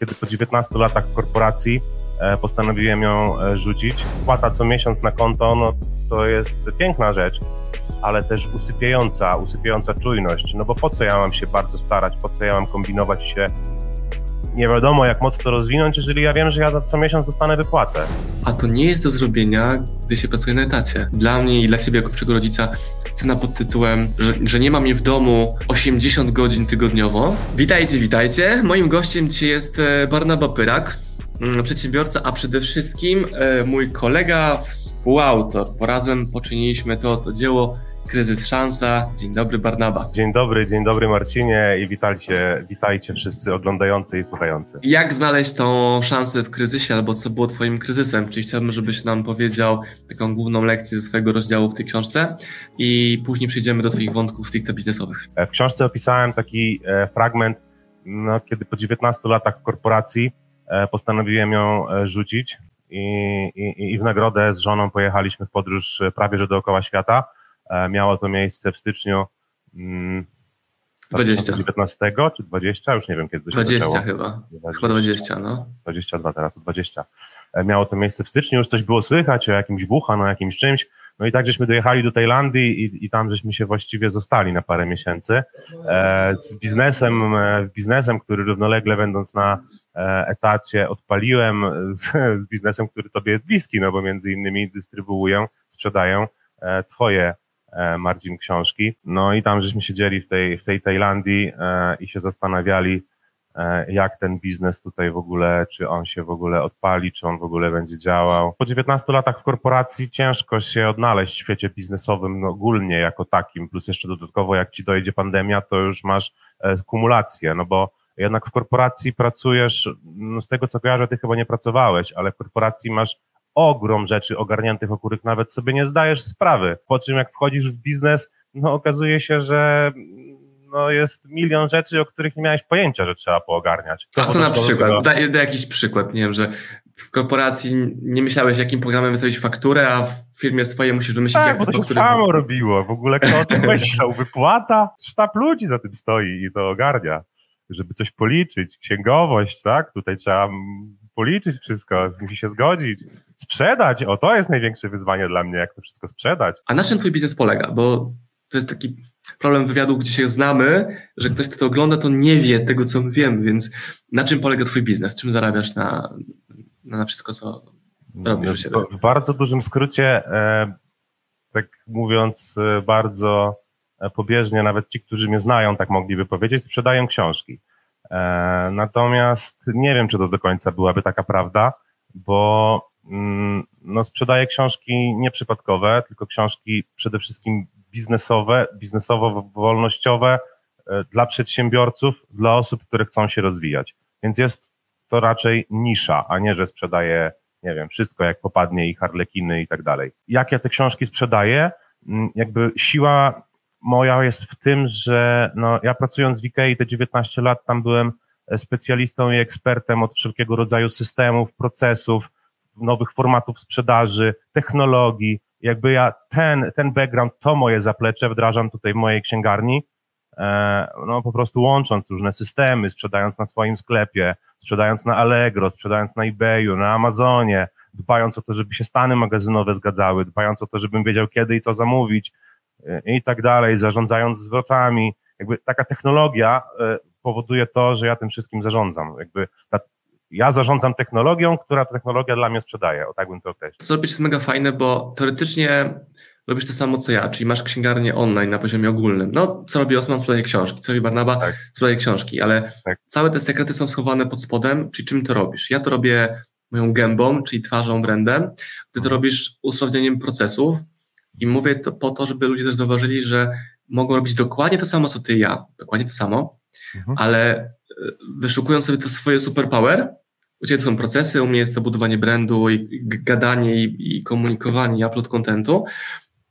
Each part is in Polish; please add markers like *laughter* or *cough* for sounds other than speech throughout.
Kiedy po 19 latach w korporacji e, postanowiłem ją e, rzucić, płata co miesiąc na konto, no to jest piękna rzecz, ale też usypiająca, usypiająca czujność. No bo po co ja mam się bardzo starać, po co ja mam kombinować się nie wiadomo jak mocno rozwinąć, jeżeli ja wiem, że ja za co miesiąc dostanę wypłatę. A to nie jest do zrobienia, gdy się pracuje na etacie. Dla mnie i dla ciebie jako przyszłego rodzica cena pod tytułem, że, że nie mam mnie w domu 80 godzin tygodniowo. Witajcie, witajcie. Moim gościem dzisiaj jest e, Barnaba Pyrak, przedsiębiorca, a przede wszystkim e, mój kolega, współautor. Bo razem poczyniliśmy to, to dzieło Kryzys Szansa. Dzień dobry Barnaba. Dzień dobry, dzień dobry Marcinie i witajcie, witajcie wszyscy oglądający i słuchający. Jak znaleźć tą szansę w kryzysie, albo co było twoim kryzysem? Czyli chciałbym, żebyś nam powiedział taką główną lekcję ze swojego rozdziału w tej książce i później przejdziemy do twoich wątków stricte biznesowych. E, w książce opisałem taki e, fragment, no, kiedy po 19 latach w korporacji postanowiłem ją rzucić i, i, i w nagrodę z żoną pojechaliśmy w podróż prawie że dookoła świata E, miało to miejsce w styczniu 2019 mm, czy 20, już nie wiem kiedy to się 20 zaczęło. chyba, 20, chyba 20, no. 22 teraz, to 20. E, miało to miejsce w styczniu, już coś było słychać o jakimś Wuhan, o jakimś czymś, no i tak żeśmy dojechali do Tajlandii i, i tam żeśmy się właściwie zostali na parę miesięcy e, z biznesem, e, biznesem, który równolegle będąc na e, etacie odpaliłem z, z biznesem, który tobie jest bliski, no bo między innymi dystrybuuję, sprzedaję twoje Marcin książki. No i tam żeśmy siedzieli w tej, w tej Tajlandii i się zastanawiali, jak ten biznes tutaj w ogóle, czy on się w ogóle odpali, czy on w ogóle będzie działał. Po 19 latach w korporacji ciężko się odnaleźć w świecie biznesowym no, ogólnie jako takim, plus jeszcze dodatkowo jak ci dojedzie pandemia, to już masz kumulację, no bo jednak w korporacji pracujesz, no z tego co kojarzę, ty chyba nie pracowałeś, ale w korporacji masz ogrom rzeczy ogarniętych, o których nawet sobie nie zdajesz sprawy. Po czym jak wchodzisz w biznes, no okazuje się, że no jest milion rzeczy, o których nie miałeś pojęcia, że trzeba poogarniać. A co na przykład? Tego... Daj, daj jakiś przykład, nie wiem, że w korporacji nie myślałeś, jakim programem wystawić fakturę, a w firmie swojej musisz wymyślić, tak, jak bo to się samo robiło. W ogóle kto o tym *laughs* myślał? Wypłata? Sztab ludzi za tym stoi i to ogarnia. Żeby coś policzyć, księgowość, tak? Tutaj trzeba policzyć wszystko, musi się zgodzić, sprzedać. O, to jest największe wyzwanie dla mnie, jak to wszystko sprzedać. A na czym twój biznes polega? Bo to jest taki problem wywiadu, gdzie się znamy, że ktoś, kto to ogląda, to nie wie tego, co my wiemy, więc na czym polega twój biznes? Czym zarabiasz na, na wszystko, co robisz no, W bardzo dużym skrócie, e, tak mówiąc e, bardzo e, pobieżnie, nawet ci, którzy mnie znają, tak mogliby powiedzieć, sprzedają książki. Natomiast nie wiem, czy to do końca byłaby taka prawda, bo no, sprzedaję książki nieprzypadkowe, tylko książki przede wszystkim biznesowe, biznesowo-wolnościowe e, dla przedsiębiorców, dla osób, które chcą się rozwijać. Więc jest to raczej nisza, a nie, że sprzedaję, nie wiem, wszystko jak popadnie i harlekiny i tak dalej. Jak ja te książki sprzedaję? Mm, jakby siła moja jest w tym, że no, ja pracując w IKEA te 19 lat tam byłem e, specjalistą i ekspertem od wszelkiego rodzaju systemów, procesów, nowych formatów sprzedaży, technologii. Jakby ja ten, ten background, to moje zaplecze wdrażam tutaj w mojej księgarni, e, no po prostu łącząc różne systemy, sprzedając na swoim sklepie, sprzedając na Allegro, sprzedając na eBayu, na Amazonie, dbając o to, żeby się stany magazynowe zgadzały, dbając o to, żebym wiedział kiedy i co zamówić, i tak dalej, zarządzając zwrotami. Jakby taka technologia e, powoduje to, że ja tym wszystkim zarządzam. Jakby ta, ja zarządzam technologią, która technologia dla mnie sprzedaje. O tak bym to określił. To zrobić jest mega fajne, bo teoretycznie robisz to samo co ja, czyli masz księgarnię online na poziomie ogólnym. No, co robi Osman, sprzedaje książki, co robi Barnaba, tak. sprzedaje książki, ale tak. całe te sekrety są schowane pod spodem, czyli czym to robisz? Ja to robię moją gębą, czyli twarzą, brandem, ty to mhm. robisz usprawnieniem procesów, i mówię to po to, żeby ludzie też zauważyli, że mogą robić dokładnie to samo, co ty i ja, dokładnie to samo, mhm. ale e, wyszukując sobie to swoje superpower, u Ciebie to są procesy, u mnie jest to budowanie brandu i gadanie i, i komunikowanie i upload contentu,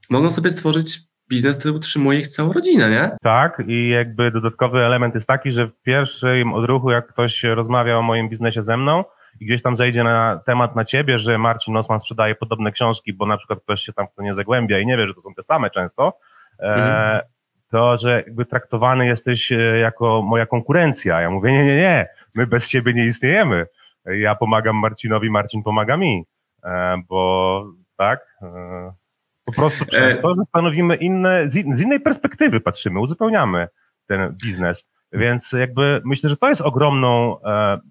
mogą sobie stworzyć biznes, który utrzymuje ich całą rodzinę, nie? Tak i jakby dodatkowy element jest taki, że w pierwszym odruchu, jak ktoś rozmawia o moim biznesie ze mną, i gdzieś tam zejdzie na temat na ciebie, że Marcin Osman sprzedaje podobne książki, bo na przykład ktoś się tam w to nie zagłębia i nie wie, że to są te same często, e, mhm. to, że jakby traktowany jesteś e, jako moja konkurencja. Ja mówię, nie, nie, nie, my bez siebie nie istniejemy. Ja pomagam Marcinowi, Marcin pomaga mi, e, bo tak, e, po prostu przez to, że stanowimy inne, z innej perspektywy patrzymy, uzupełniamy ten biznes. Więc jakby myślę, że to jest ogromną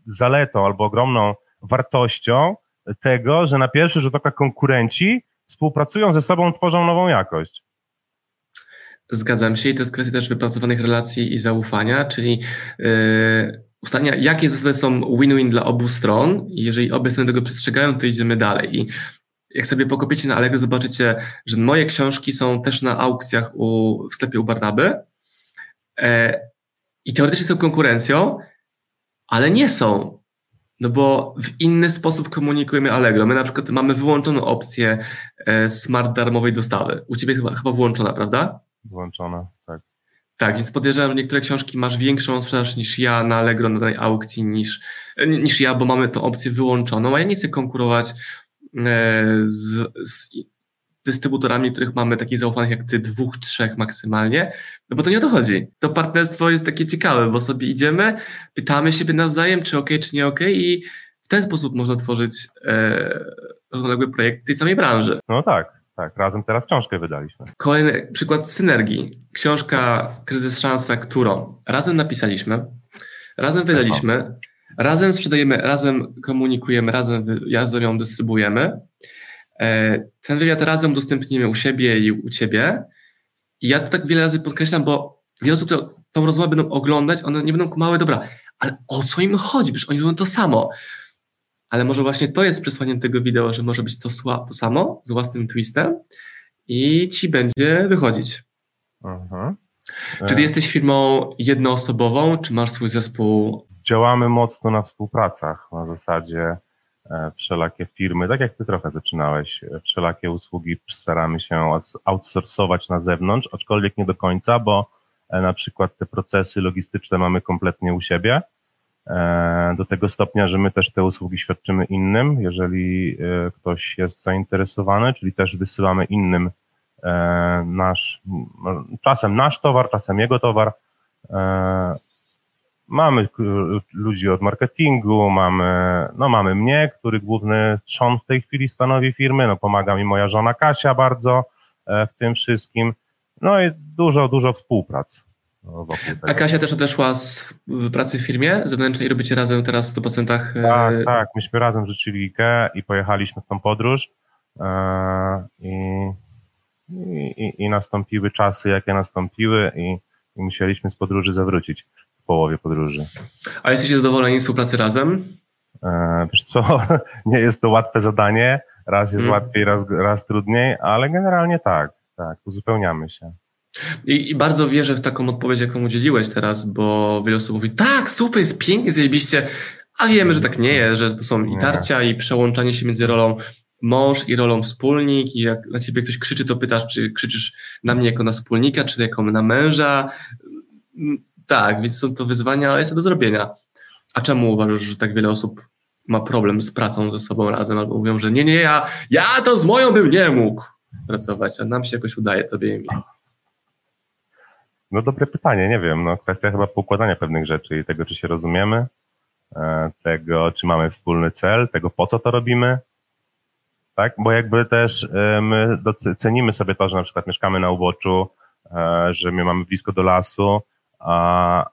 zaletą albo ogromną wartością tego, że na pierwszy rzut oka konkurenci współpracują ze sobą, tworzą nową jakość. Zgadzam się i to jest kwestia też wypracowanych relacji i zaufania, czyli yy, ustalenia, jakie zasady są win-win dla obu stron i jeżeli obie strony tego przestrzegają, to idziemy dalej. I jak sobie pokopiecie na Allegro, zobaczycie, że moje książki są też na aukcjach u, w sklepie u Barnaby yy, i teoretycznie są konkurencją, ale nie są. No bo w inny sposób komunikujemy Allegro. My na przykład mamy wyłączoną opcję e, smart darmowej dostawy. U Ciebie chyba, chyba włączona, prawda? Włączona, tak. Tak, więc podejrzewam, że niektóre książki masz większą sprzedaż niż ja na Allegro na danej aukcji niż, niż ja, bo mamy tę opcję wyłączoną, a ja nie chcę konkurować e, z, z dystrybutorami, których mamy takich zaufanych jak ty, dwóch, trzech maksymalnie, no bo to nie o to chodzi. To partnerstwo jest takie ciekawe, bo sobie idziemy, pytamy siebie nawzajem, czy ok, czy nie ok i w ten sposób można tworzyć e, równoległy projekt tej samej branży. No tak, tak. Razem teraz książkę wydaliśmy. Kolejny przykład synergii. Książka Kryzys Szansa, którą razem napisaliśmy, razem wydaliśmy, razem sprzedajemy, razem komunikujemy, razem, razem ją dystrybuujemy. E, ten wywiad razem udostępnimy u siebie i u ciebie. I ja to tak wiele razy podkreślam, bo wiele osób to, tą rozmowę będą oglądać, one nie będą kumały, dobra, ale o co im chodzi? Przecież oni robią to samo. Ale może właśnie to jest przesłaniem tego wideo, że może być to, to samo z własnym twistem i ci będzie wychodzić. Uh-huh. Czy ty jesteś firmą jednoosobową, czy masz swój zespół? Działamy mocno na współpracach, na zasadzie E, wszelakie firmy, tak jak ty trochę zaczynałeś, e, wszelakie usługi staramy się outsourcować na zewnątrz, aczkolwiek nie do końca, bo e, na przykład te procesy logistyczne mamy kompletnie u siebie, do tego stopnia, że my też te usługi świadczymy innym, jeżeli ktoś jest zainteresowany, czyli też wysyłamy innym nasz, czasem nasz towar, czasem jego towar, Mamy ludzi od marketingu, mamy, no mamy mnie, który główny trzon w tej chwili stanowi firmy, no pomaga mi moja żona Kasia bardzo e, w tym wszystkim, no i dużo, dużo współprac. A Kasia też odeszła z pracy w firmie zewnętrznej i robicie razem teraz w 100%? E, tak, tak, myśmy razem rzucili IKEA i pojechaliśmy w tą podróż e, i, i, i nastąpiły czasy, jakie nastąpiły i, i musieliśmy z podróży zawrócić w połowie podróży. A jesteście zadowoleni z współpracy razem? E, wiesz co, *laughs* nie jest to łatwe zadanie, raz jest hmm. łatwiej, raz, raz trudniej, ale generalnie tak, tak, uzupełniamy się. I, I, bardzo wierzę w taką odpowiedź, jaką udzieliłeś teraz, bo wiele osób mówi, tak, super, jest pięknie, zajebiście, a wiemy, że tak nie jest, że to są i tarcia, i przełączanie się między rolą mąż i rolą wspólnik i jak na ciebie ktoś krzyczy, to pytasz, czy krzyczysz na mnie jako na wspólnika, czy jako na męża. Tak, więc są to wyzwania, ale jest to do zrobienia. A czemu uważasz, że tak wiele osób ma problem z pracą ze sobą razem, albo mówią, że nie, nie, ja, ja to z moją bym nie mógł pracować, a nam się jakoś udaje, tobie i mi. No dobre pytanie, nie wiem, no kwestia chyba poukładania pewnych rzeczy i tego, czy się rozumiemy, e, tego, czy mamy wspólny cel, tego, po co to robimy, tak, bo jakby też e, my cenimy sobie to, że na przykład mieszkamy na uboczu, e, że my mamy blisko do lasu, a,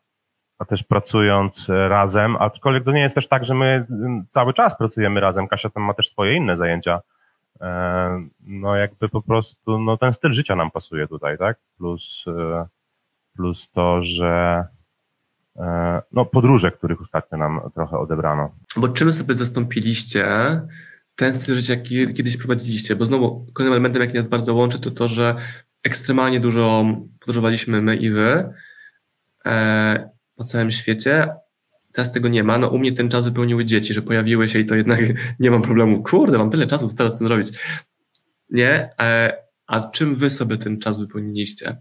a też pracując razem, aczkolwiek to nie jest też tak, że my cały czas pracujemy razem. Kasia tam ma też swoje inne zajęcia. No jakby po prostu, no ten styl życia nam pasuje tutaj, tak? Plus, plus to, że e, no podróże, których ostatnio nam trochę odebrano. Bo czym sobie zastąpiliście ten styl życia, jaki kiedyś prowadziliście? Bo znowu kolejnym elementem, jaki nas bardzo łączy, to to, że ekstremalnie dużo podróżowaliśmy my i wy, E, po całym świecie. Teraz tego nie ma. No u mnie ten czas wypełniły dzieci, że pojawiły się i to jednak *laughs* nie mam problemu. Kurde, mam tyle czasu, co teraz z tym zrobić. Nie? E, a czym wy sobie ten czas wypełniliście?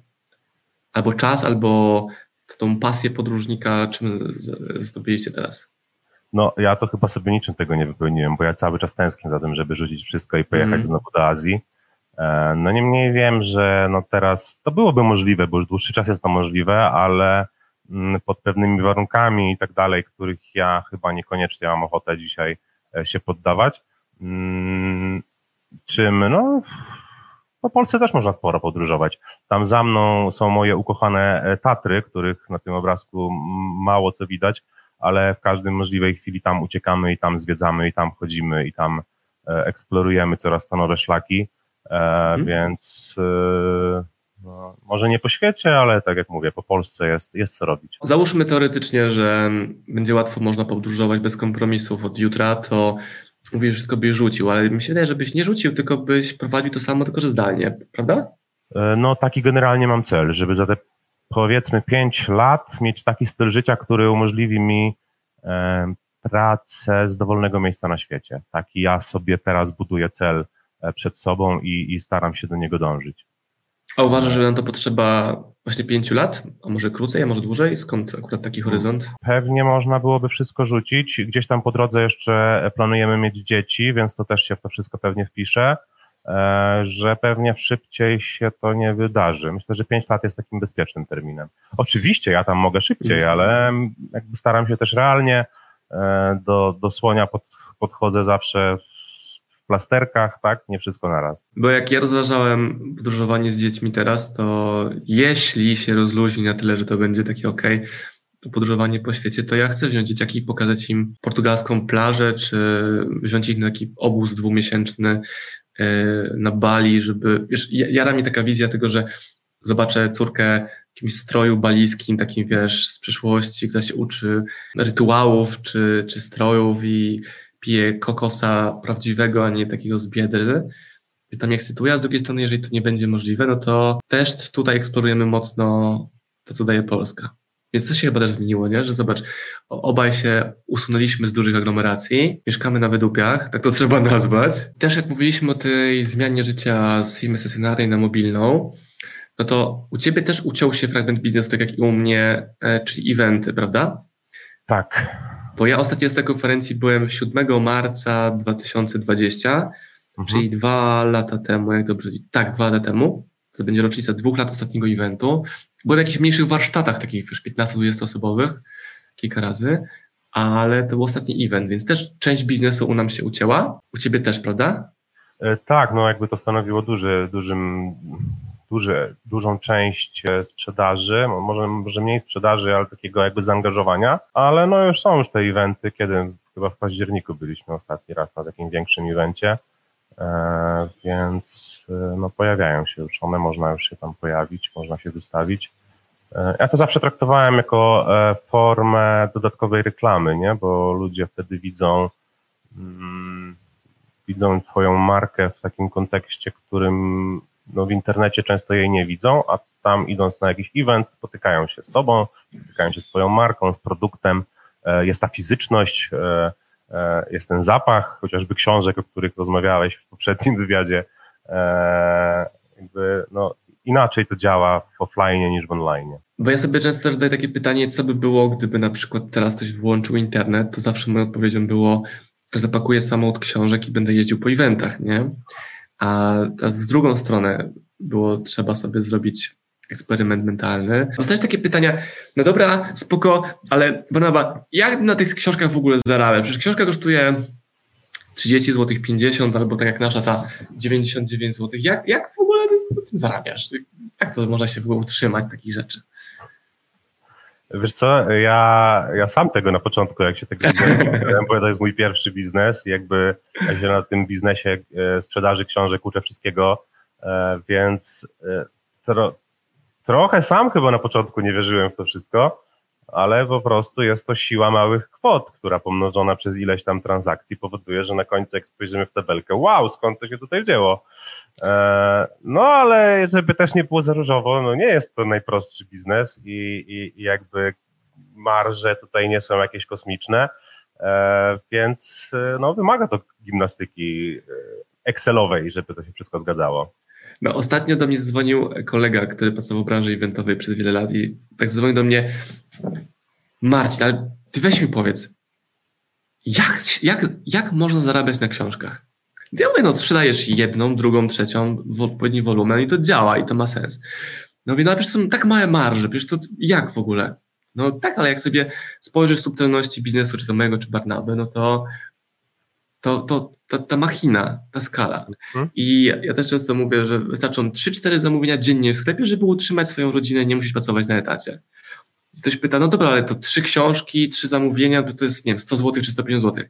Albo czas, albo tą pasję podróżnika, czym zdobyliście teraz? No, ja to chyba sobie niczym tego nie wypełniłem, bo ja cały czas tęsknię za tym, żeby rzucić wszystko i pojechać mm. znowu do Azji. E, no niemniej wiem, że no teraz to byłoby możliwe, bo już dłuższy czas jest to możliwe, ale mm, pod pewnymi warunkami i tak dalej, których ja chyba niekoniecznie mam ochotę dzisiaj e, się poddawać. Mm, czym, no, po Polsce też można sporo podróżować. Tam za mną są moje ukochane e, Tatry, których na tym obrazku mało co widać, ale w każdym możliwej chwili tam uciekamy i tam zwiedzamy i tam chodzimy i tam e, eksplorujemy coraz to nowe szlaki, hmm. więc no, może nie po świecie, ale tak jak mówię, po Polsce jest, jest co robić. Załóżmy teoretycznie, że będzie łatwo można podróżować bez kompromisów od jutra, to mówisz, że wszystko byś rzucił, ale mi się wydaje, żebyś nie rzucił, tylko byś prowadził to samo, tylko że zdalnie, prawda? E, no taki generalnie mam cel, żeby za te powiedzmy 5 lat mieć taki styl życia, który umożliwi mi e, pracę z dowolnego miejsca na świecie. Taki ja sobie teraz buduję cel e, przed sobą i, i staram się do niego dążyć. A uważasz, że na to potrzeba właśnie pięciu lat, a może krócej, a może dłużej? Skąd akurat taki horyzont? Pewnie można byłoby wszystko rzucić. Gdzieś tam po drodze jeszcze planujemy mieć dzieci, więc to też się w to wszystko pewnie wpisze, e, że pewnie szybciej się to nie wydarzy. Myślę, że pięć lat jest takim bezpiecznym terminem. Oczywiście ja tam mogę szybciej, mhm. ale jakby staram się też realnie e, do, do słonia pod, podchodzę zawsze plasterkach, tak? Nie wszystko naraz. Bo jak ja rozważałem podróżowanie z dziećmi teraz, to jeśli się rozluźni na tyle, że to będzie takie ok, to podróżowanie po świecie, to ja chcę wziąć dzieciaki i pokazać im portugalską plażę, czy wziąć ich na taki obóz dwumiesięczny e, na Bali, żeby, wiesz, jara mi taka wizja tego, że zobaczę córkę w jakimś stroju balijskim, takim, wiesz, z przyszłości, która się uczy rytuałów, czy, czy strojów i pije kokosa prawdziwego, a nie takiego z biedry. I to mnie ekscytuje, a z drugiej strony, jeżeli to nie będzie możliwe, no to też tutaj eksplorujemy mocno to, co daje Polska. Więc to się chyba też zmieniło, nie? że zobacz, obaj się usunęliśmy z dużych aglomeracji, mieszkamy na wydupiach, tak to trzeba nazwać. Też jak mówiliśmy o tej zmianie życia z firmy stacjonarnej na mobilną, no to u Ciebie też uciął się fragment biznesu, tak jak i u mnie, e, czyli eventy, prawda? Tak. Bo ja ostatnio z tej konferencji byłem 7 marca 2020, mhm. czyli dwa lata temu, jak dobrze, tak, dwa lata temu. To będzie rocznica dwóch lat ostatniego eventu. Byłem w jakichś mniejszych warsztatach, takich już 15-20 osobowych, kilka razy, ale to był ostatni event, więc też część biznesu u nam się ucięła. U ciebie też, prawda? E, tak, no jakby to stanowiło duży, dużym duży, dużą część e, sprzedaży, może, może mniej sprzedaży, ale takiego jakby zaangażowania, ale no już są już te eventy, kiedy chyba w październiku byliśmy ostatni raz na takim większym evencie, e, więc e, no pojawiają się już one, można już się tam pojawić, można się wystawić. Ja to zawsze traktowałem jako formę dodatkowej reklamy, nie? bo ludzie wtedy widzą, mm, widzą Twoją markę w takim kontekście, którym no w internecie często jej nie widzą, a tam idąc na jakiś event spotykają się z tobą, spotykają się z twoją marką, z produktem, e, jest ta fizyczność, e, e, jest ten zapach, chociażby książek, o których rozmawiałeś w poprzednim wywiadzie, jakby no inaczej to działa w offline niż w online. Bo ja sobie często też zadaję takie pytanie, co by było, gdyby na przykład teraz ktoś włączył internet, to zawsze moją odpowiedzią było, że zapakuję samochód książek i będę jeździł po eventach, nie? A z drugą stronę było trzeba sobie zrobić eksperyment mentalny. Dostajesz takie pytania, no dobra, spoko, ale Barnaba, jak na tych książkach w ogóle zarabiać? Przecież książka kosztuje 30 zł, 50 albo tak jak nasza ta 99 zł. Jak, jak w ogóle na tym zarabiasz? Jak to można się w ogóle utrzymać takich rzeczy? Wiesz co, ja, ja sam tego na początku, jak się tego biznesu bo to jest mój pierwszy biznes i jakby ja się na tym biznesie e, sprzedaży książek uczę wszystkiego, e, więc e, tro, trochę sam chyba na początku nie wierzyłem w to wszystko, ale po prostu jest to siła małych kwot, która pomnożona przez ileś tam transakcji powoduje, że na końcu jak spojrzymy w tabelkę, wow, skąd to się tutaj wzięło? E, no ale żeby też nie było za różowo, no nie jest to najprostszy biznes i, i, i jakby marże tutaj nie są jakieś kosmiczne, e, więc e, no wymaga to gimnastyki Excelowej, żeby to się wszystko zgadzało. No, ostatnio do mnie dzwonił kolega, który pracował w branży eventowej przez wiele lat i tak dzwonił do mnie Marcin, ale ty weź mi powiedz, jak, jak, jak można zarabiać na książkach? Ja mówię, no sprzedajesz jedną, drugą, trzecią w odpowiedni wolumen i to działa i to ma sens. No mówię, no ale przecież są tak małe marże, przecież to jak w ogóle? No tak, ale jak sobie spojrzysz w subtelności biznesu, czy to mojego, czy Barnaby, no to to, to ta, ta machina, ta skala. Mhm. I ja, ja, też często mówię, że wystarczą 3-4 zamówienia dziennie w sklepie, żeby utrzymać swoją rodzinę i nie musieć pracować na etacie. Ktoś pyta, no dobra, ale to trzy książki, trzy zamówienia, to jest, nie wiem, 100 zł czy 150 zł.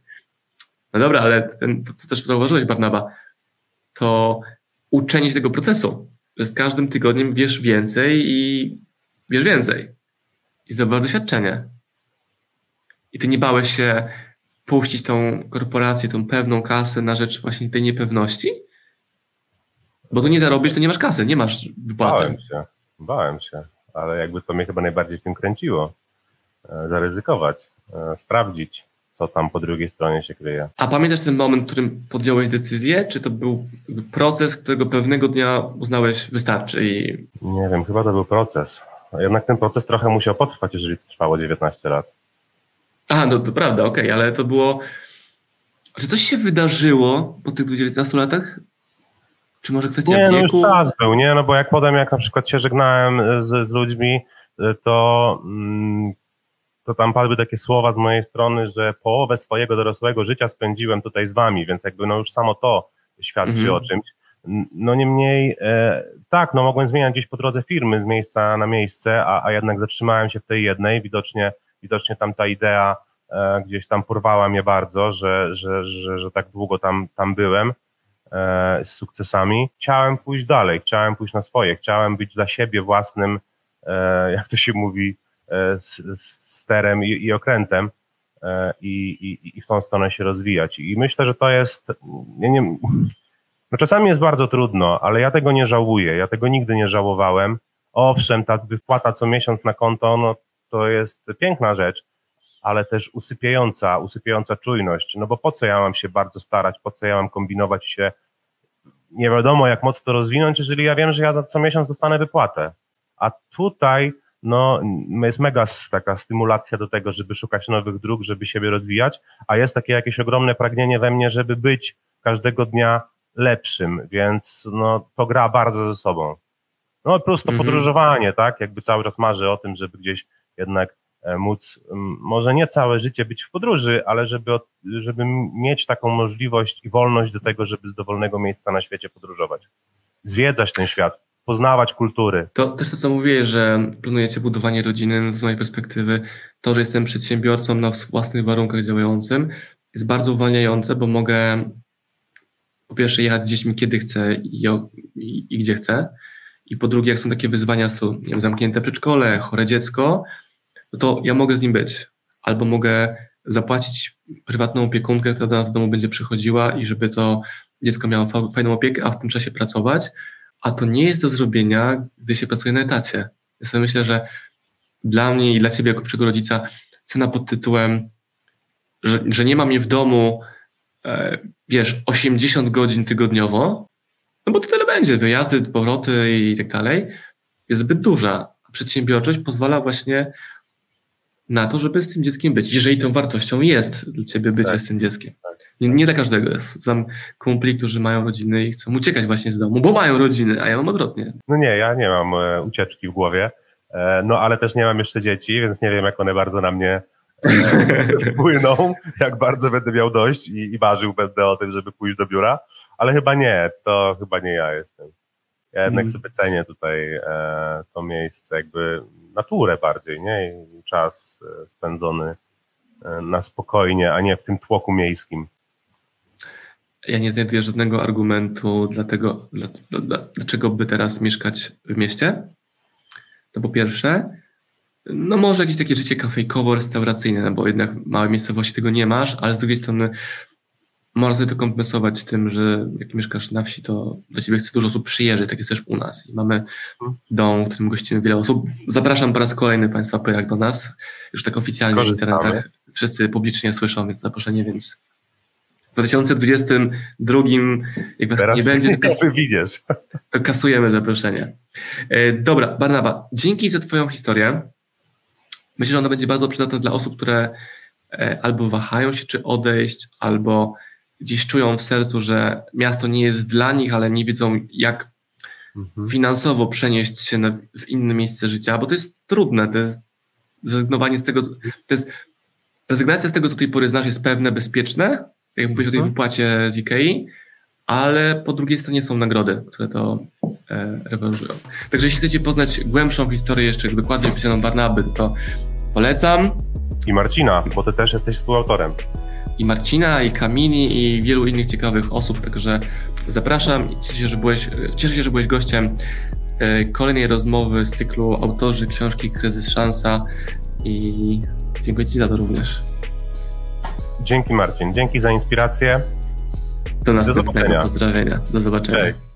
No dobra, ale ten, to co też zauważyłeś, Barnaba, to uczenie się tego procesu, że z każdym tygodniem wiesz więcej i wiesz więcej. I zdobywasz doświadczenie. I ty nie bałeś się puścić tą korporację, tą pewną kasę na rzecz właśnie tej niepewności? Bo tu nie zarobisz, to nie masz kasy, nie masz wypłaty. Bałem się, bałem się, ale jakby to mnie chyba najbardziej w tym kręciło. E, zaryzykować, e, sprawdzić, co tam po drugiej stronie się kryje. A pamiętasz ten moment, w którym podjąłeś decyzję? Czy to był proces, którego pewnego dnia uznałeś wystarczy? I... Nie wiem, chyba to był proces. Jednak ten proces trochę musiał potrwać, jeżeli trwało 19 lat. A, no to prawda, okej, okay, ale to było. Czy coś się wydarzyło po tych 19 latach? Czy może kwestia nie, wieku? Nie, no już czas był, nie? No bo jak potem, jak na przykład się żegnałem z, z ludźmi, to, mm, to tam padły takie słowa z mojej strony, że połowę swojego dorosłego życia spędziłem tutaj z wami, więc jakby no już samo to świadczy mhm. o czymś. No niemniej, e, tak, no mogłem zmieniać gdzieś po drodze firmy z miejsca na miejsce, a, a jednak zatrzymałem się w tej jednej, widocznie widocznie tam ta idea e, gdzieś tam porwała mnie bardzo, że, że, że, że tak długo tam, tam byłem e, z sukcesami. Chciałem pójść dalej, chciałem pójść na swoje, chciałem być dla siebie własnym, e, jak to się mówi, sterem i, i okrętem. I, i, i w tą stronę się rozwijać. I myślę, że to jest, ja nie, no czasami jest bardzo trudno, ale ja tego nie żałuję, ja tego nigdy nie żałowałem. Owszem, ta wypłata co miesiąc na konto, no to jest piękna rzecz, ale też usypiająca, usypiająca czujność. No bo po co ja mam się bardzo starać, po co ja mam kombinować się, nie wiadomo jak mocno to rozwinąć, jeżeli ja wiem, że ja za co miesiąc dostanę wypłatę. A tutaj no, jest mega taka stymulacja do tego, żeby szukać nowych dróg, żeby siebie rozwijać, a jest takie jakieś ogromne pragnienie we mnie, żeby być każdego dnia lepszym, więc no, to gra bardzo ze sobą. No plus to mhm. podróżowanie, tak? Jakby cały czas marzy o tym, żeby gdzieś jednak e, móc może nie całe życie być w podróży, ale żeby, żeby mieć taką możliwość i wolność do tego, żeby z dowolnego miejsca na świecie podróżować. Zwiedzać ten świat, poznawać kultury. To też to, co mówię, że planujecie budowanie rodziny, no z mojej perspektywy, to, że jestem przedsiębiorcą na własnych warunkach działającym, jest bardzo uwalniające, bo mogę po pierwsze jechać z dziećmi kiedy chcę i, i, i gdzie chcę, i po drugie, jak są takie wyzwania, są zamknięte przedszkole, chore dziecko, no to ja mogę z nim być. Albo mogę zapłacić prywatną opiekunkę, która do nas do domu będzie przychodziła i żeby to dziecko miało fajną opiekę, a w tym czasie pracować. A to nie jest do zrobienia, gdy się pracuje na etacie. Ja sobie myślę, że dla mnie i dla ciebie jako przyszłego rodzica cena pod tytułem, że, że nie mam mnie w domu, e, wiesz, 80 godzin tygodniowo, no bo to tyle będzie, wyjazdy, powroty i tak dalej, jest zbyt duża. Przedsiębiorczość pozwala właśnie na to, żeby z tym dzieckiem być, jeżeli tą wartością jest dla ciebie bycie tak. z tym dzieckiem. Tak. Nie, nie, dla każdego jest. Znam kumpli, którzy mają rodziny i chcą uciekać właśnie z domu, bo mają rodziny, a ja mam odwrotnie. No nie, ja nie mam e, ucieczki w głowie, e, no ale też nie mam jeszcze dzieci, więc nie wiem, jak one bardzo na mnie e, *laughs* wpłyną, jak bardzo będę miał dość i, i marzył będę o tym, żeby pójść do biura, ale chyba nie, to chyba nie ja jestem. Ja jednak mm. sobie cenię tutaj e, to miejsce, jakby naturę bardziej, nie? I czas e, spędzony e, na spokojnie, a nie w tym tłoku miejskim. Ja nie znajduję żadnego argumentu dlatego, dla, dla, dlaczego by teraz mieszkać w mieście. To po pierwsze, no może jakieś takie życie kafejkowo-restauracyjne, no bo jednak w małej miejscowości tego nie masz, ale z drugiej strony można sobie to kompensować tym, że jak mieszkasz na wsi, to do ciebie chce dużo osób przyjeżdżać, tak jest też u nas. I mamy dom, w którym gościmy wiele osób. Zapraszam po raz kolejny Państwa Pyrak do nas, już tak oficjalnie w internetach. Wszyscy publicznie słyszą, więc zaproszenie, więc w 2022, jak was Teraz nie będzie, to, *laughs* kas to kasujemy zaproszenie. E, dobra, Barnaba, dzięki za Twoją historię. Myślę, że ona będzie bardzo przydatna dla osób, które e, albo wahają się, czy odejść, albo gdzieś czują w sercu, że miasto nie jest dla nich, ale nie wiedzą, jak mhm. finansowo przenieść się na, w inne miejsce życia, bo to jest trudne, to jest zrezygnowanie z tego, to jest, rezygnacja z tego, co do tej pory znasz, jest pewne, bezpieczne, jak mówisz o tej mhm. wypłacie z IKEA, ale po drugiej stronie są nagrody, które to e, rewanżują. Także jeśli chcecie poznać głębszą historię, jeszcze dokładnie opisaną Barnaby, to polecam. I Marcina, bo ty też jesteś współautorem. I Marcina, i Kamini, i wielu innych ciekawych osób, także zapraszam i cieszę się, że byłeś, cieszę się, że byłeś gościem e, kolejnej rozmowy z cyklu autorzy książki Kryzys Szansa i dziękuję Ci za to również. Dzięki Marcin, dzięki za inspirację. Do następnego. Do Pozdrawienia. Do zobaczenia. Cześć.